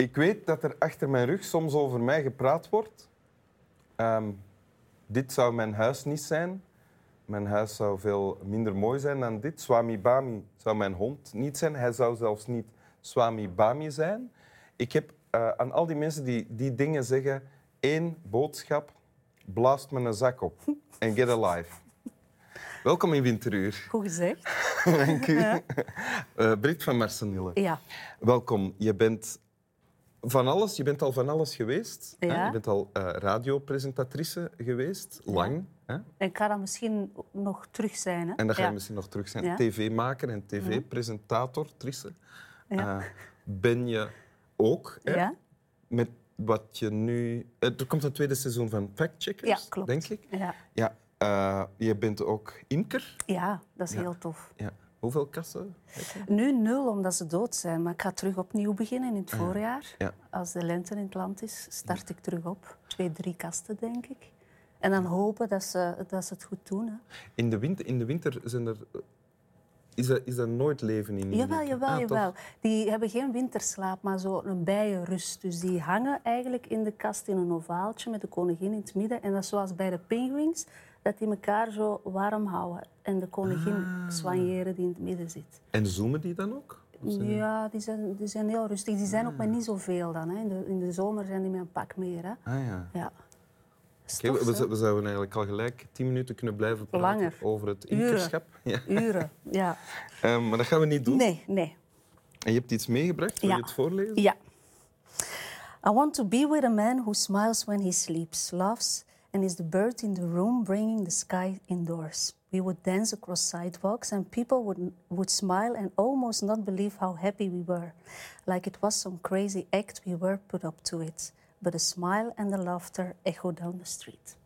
ik weet dat er achter mijn rug soms over mij gepraat wordt. Ehm, dit zou mijn huis niet zijn. Mijn huis zou veel minder mooi zijn dan dit. Swami Bami zou mijn hond niet zijn. Hij zou zelfs niet Swami Bami zijn. Ik heb uh, aan al die mensen die die dingen zeggen één boodschap. Blaast me een zak op en get alive. Welkom in Winteruur. Goed gezegd. Dank u. Ja. Uh, Brit van Marsenille. Ja. Welkom. Je bent van alles. Je bent al van alles geweest. Ja. Hè? Je bent al uh, radiopresentatrice geweest, lang. Hè? En ik ga dat misschien nog terug zijn. Hè? En dat ga ja. je misschien nog terug zijn. Ja. TV-maker en tv-presentator, Trisse. Ja. Uh, ben je ook. Hè? Ja. Met wat je nu... Er komt een tweede seizoen van Fact Checkers, Ja, klopt. denk ik. Ja. Ja, uh, je bent ook imker. ja, dat is heel tof. Ja. Hoeveel kassen? Nu nul, omdat ze dood zijn. Maar ik ga terug opnieuw beginnen in het voorjaar. Ah, Ja. Als de lente in het land is, start ik terug op. Twee, drie kasten, denk ik. En dan hopen dat ze, dat ze het goed doen. Hè. In de winter, in de winter zijn er... Is er, is er nooit leven in? Jawel, jawel, Ah, jawel. Die hebben geen winterslaap, maar zo een bijenrust. Dus die hangen eigenlijk in de kast in een ovaaltje met de koningin in het midden. En dat is zoals bij de pinguïns, dat die elkaar zo warm houden. En de koningin Ah. soigneren die in het midden zit. En zoomen die dan ook? Ja, die zijn, die zijn heel rustig. Die zijn ook met niet zoveel dan. Hè. In, de, in de zomer zijn die met een pak meer. Hè. Ah ja. Ja. Dat is Oké, tof, we, we zouden eigenlijk al gelijk tien minuten kunnen blijven praten Langer. over het Uren. imkerschap. Ja. Uren, ja. Ehm, maar dat gaan we niet doen. Nee, nee. En je hebt iets meegebracht. Wil Ja. je het voorlezen? Ja. I want to be with a man who smiles when he sleeps, laughs, and is the bird in the room bringing the sky indoors. We would dance across sidewalks, and people would, would smile and almost not believe how happy we were, like it was some crazy act we were put up to it. But the smile and the laughter echo down the street.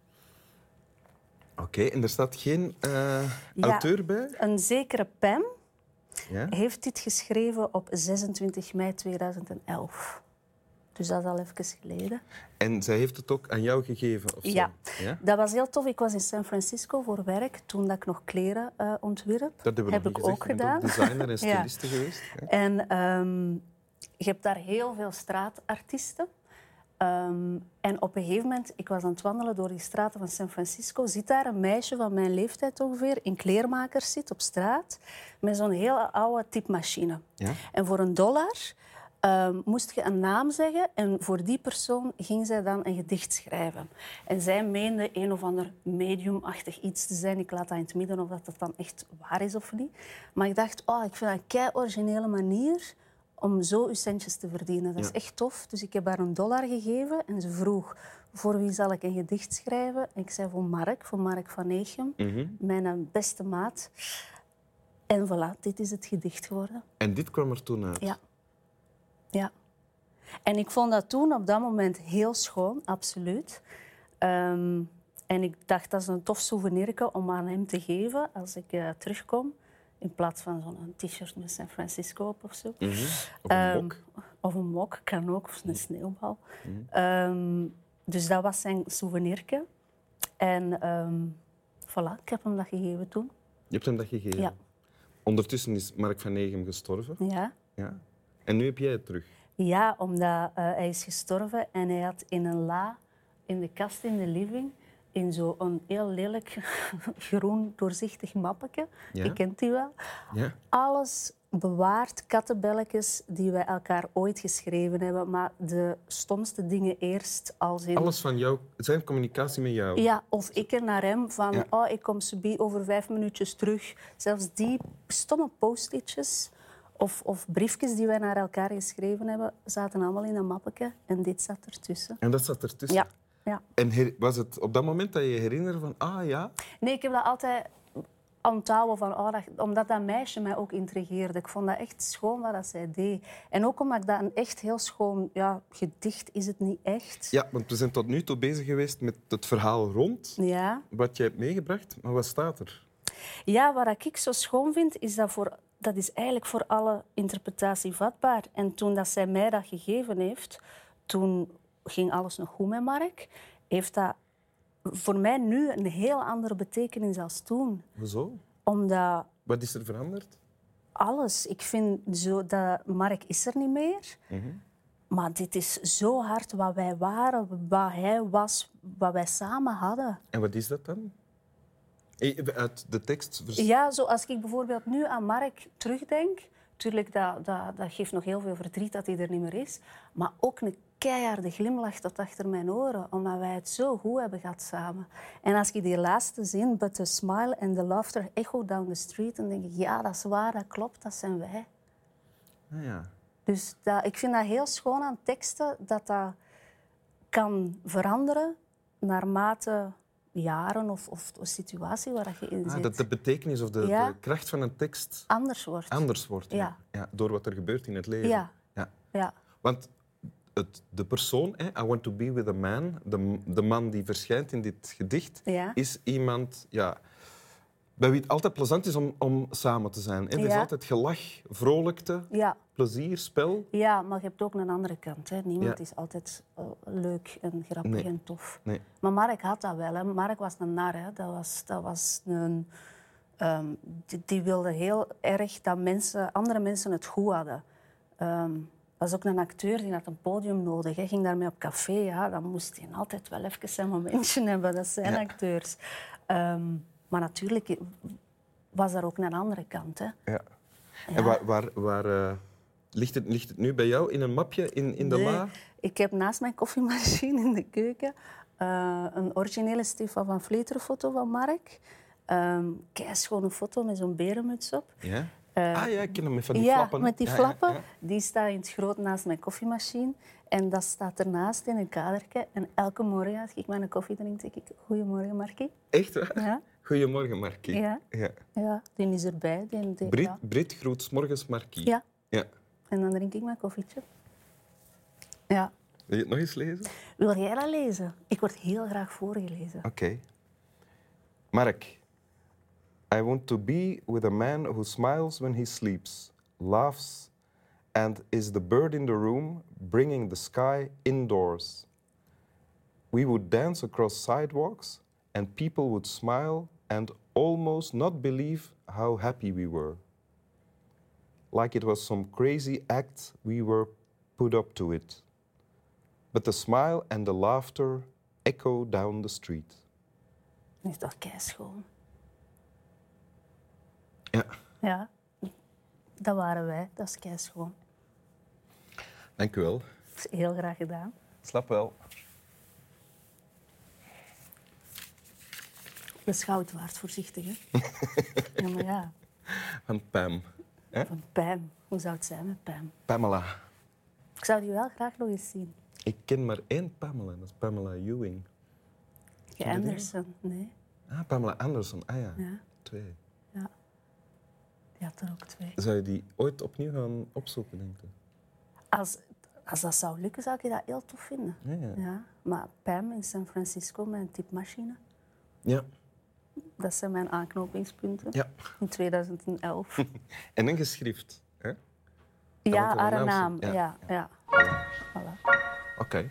Oké, en er staat geen Ja. auteur bij? Een zekere Pam Ja? heeft dit geschreven op 26 mei 2011. Dus dat is al even geleden. En zij heeft het ook aan jou gegeven? Of zo? Ja. ja? Dat was heel tof. Ik was in San Francisco voor werk toen dat ik nog kleren eh, ontwierp. Dat hebben we heb ik gezegd. ook gedaan. designer en Ja. styliste geweest. Ja. En ehm, je hebt daar heel veel straatartiesten. Ehm, en op een gegeven moment, ik was aan het wandelen door die straten van San Francisco, zit daar een meisje van mijn leeftijd ongeveer, in kleermakers zit op straat, met zo'n hele oude typemachine. Ja? En voor een dollar ehm, moest je een naam zeggen en voor die persoon ging zij dan een gedicht schrijven. En zij meende een of ander mediumachtig iets te zijn. Ik laat dat in het midden of dat dat dan echt waar is of niet. Maar ik dacht, oh, ik vind dat een kei originele manier om zo uw centjes te verdienen. Dat is Ja. echt tof. Dus ik heb haar een dollar gegeven en ze vroeg voor wie zal ik een gedicht schrijven. En ik zei voor Mark, voor Mark van Neegem, Mhm. mijn eh, beste maat. En voilà, dit is het gedicht geworden. En dit kwam er toen uit? Ja. Ja. En ik vond dat toen op dat moment heel schoon, absoluut. Ehm, en ik dacht, dat is een tof souvenirke om aan hem te geven als ik eh, terugkom. In plaats van zo'n t-shirt met San Francisco op of zo. Mhm. Of een Ehm, mok? Of een mok, kan ook, of een sneeuwbal. Mhm. Ehm, dus dat was zijn souvenirke. En ehm, voilà, ik heb hem dat gegeven toen. Je hebt hem dat gegeven? Ja. Ondertussen is Mark van Negem gestorven. Ja. Ja. En nu heb jij het terug. Ja, omdat eh, hij is gestorven en hij had in een la in de kast in de living in zo'n heel lelijk groen doorzichtig mappetje. Ja. Je kent die wel. Ja. Alles bewaard, kattenbelletjes die wij elkaar ooit geschreven hebben, maar de stomste dingen eerst als in... Alles van jou, zijn communicatie met jou. Ja, of ik er naar hem van, Ja. oh, ik kom subi over vijf minuutjes terug. Zelfs die stomme post-itjes of, of briefjes die wij naar elkaar geschreven hebben, zaten allemaal in een mappetje en dit zat ertussen. En dat zat ertussen. Ja, ja. En her- was het op dat moment dat je je herinnerde van, ah ja, Nee, ik heb dat altijd onthouden van, oh, dat, omdat dat meisje mij ook intrigeerde. Ik vond dat echt schoon wat dat zij deed. En ook omdat ik dat een echt heel schoon ja, gedicht is het niet echt. ja, want we zijn tot nu toe bezig geweest met het verhaal rond Ja. wat je hebt meegebracht. Maar wat staat er? Ja, wat ik zo schoon vind, is dat voor, dat is eigenlijk voor alle interpretatie vatbaar. En toen dat zij mij dat gegeven heeft, toen ging alles nog goed met Mark. Heeft dat voor mij nu een heel andere betekenis als toen. Hoezo? Omdat Wat is er veranderd? alles, ik vind zo dat Mark is er niet meer. maar dit is zo hard wat wij waren, wat hij was, wat wij samen hadden. En wat is dat dan? Eh, Uit de tekst... Ja, zo als ik bijvoorbeeld nu aan Mark terugdenk, natuurlijk dat, dat, dat geeft nog heel veel verdriet dat hij er niet meer is, maar ook een keiharde glimlach tot achter mijn oren, omdat wij het zo goed hebben gehad samen. En als je die laatste zin, but the smile and the laughter echo down the street, dan denk ik, ja, dat is waar, dat klopt, dat zijn wij. Ah, ja. Dus dat, ik vind dat heel schoon aan teksten, dat dat kan veranderen naarmate jaren of, of de situatie waar dat je in Ah, zit dat de betekenis of de, Ja. de kracht van een tekst anders wordt. anders wordt. Ja. Ja, door wat er gebeurt in het leven. Ja. Ja. Ja. Want het, de persoon, hè, I want to be with a man, de, de man die verschijnt in dit gedicht, is iemand ja, bij wie het altijd plezant is om, om samen te zijn. Hè. Er is Ja. altijd gelach, vrolijkte, Ja. plezier, spel. ja, maar je hebt ook een andere kant. Hè. Niemand Ja. is altijd eh, leuk en grappig Nee. en tof. Nee. Maar Mark had dat wel. Hè. Mark was een nar. Hè. Dat, was, dat was een... ehm, die, die wilde heel erg dat mensen, andere mensen het goed hadden. Ehm was ook een acteur die had een podium nodig. Hij ging daarmee op café. Ja, dan moest hij altijd wel even zijn momentje hebben. Dat zijn acteurs. Ehm, maar natuurlijk was er ook een andere kant. Hè. Ja. En waar, waar, waar eh, ligt, het, ligt het nu bij jou? In een mapje in, in de Nee, la? Ik heb naast mijn koffiemachine in de keuken eh, een originele Stefan van Vleteren foto van Mark. Um, schone foto met zo'n berenmuts op. Ja? Eh, ah ja, ik ken hem met van die ja, flappen. met die Ja, flappen. ja. Die staat in het groot naast mijn koffiemachine. En dat staat ernaast in een kadertje. En elke morgen als ik mijn koffie drink, zeg ik... Goedemorgen, Markie. Echt waar? Ja, Goedemorgen, Markie. Ja. Ja. ja, die is erbij. Die, die- Brit, ja. Brit groet morgens Markie. ja, Ja. en dan drink ik mijn koffietje. Ja. Wil je het nog eens lezen? Wil jij dat lezen? Ik word heel graag voorgelezen. Oké. Mark. I want to be with a man who smiles when he sleeps, laughs, and is the bird in the room, bringing the sky indoors. We would dance across sidewalks, and people would smile and almost not believe how happy we were. Like it was some crazy act we were put up to it. But the smile and the laughter echo down the street. Dat is toch keischoon. Ja, Ja, dat waren wij. Dat is keischoon. dank u wel. Dat is heel graag gedaan. Slap wel. Dat is goud waard, voorzichtig. Hè? ja, maar ja, Van Pam. Hè? van Pam. Hoe zou het zijn met Pam? Pamela. Ik zou die wel graag nog eens zien. Ik ken maar één Pamela, dat is Pamela Ewing. Ja, Anderson, nee. Ah, Pamela Anderson. Ah ja, Ja, twee. ja. Die had er ook twee. Zou je die ooit opnieuw gaan opzoeken, denk je? Als, als dat zou lukken, zou ik dat heel tof vinden. Ja, ja. Ja, maar Pam in San Francisco met een typemachine, Ja. Dat zijn mijn aanknopingspunten. ja. In 2011. En een geschrift. Hè? ja, haar naam Ja. ja. Voilà. Oké.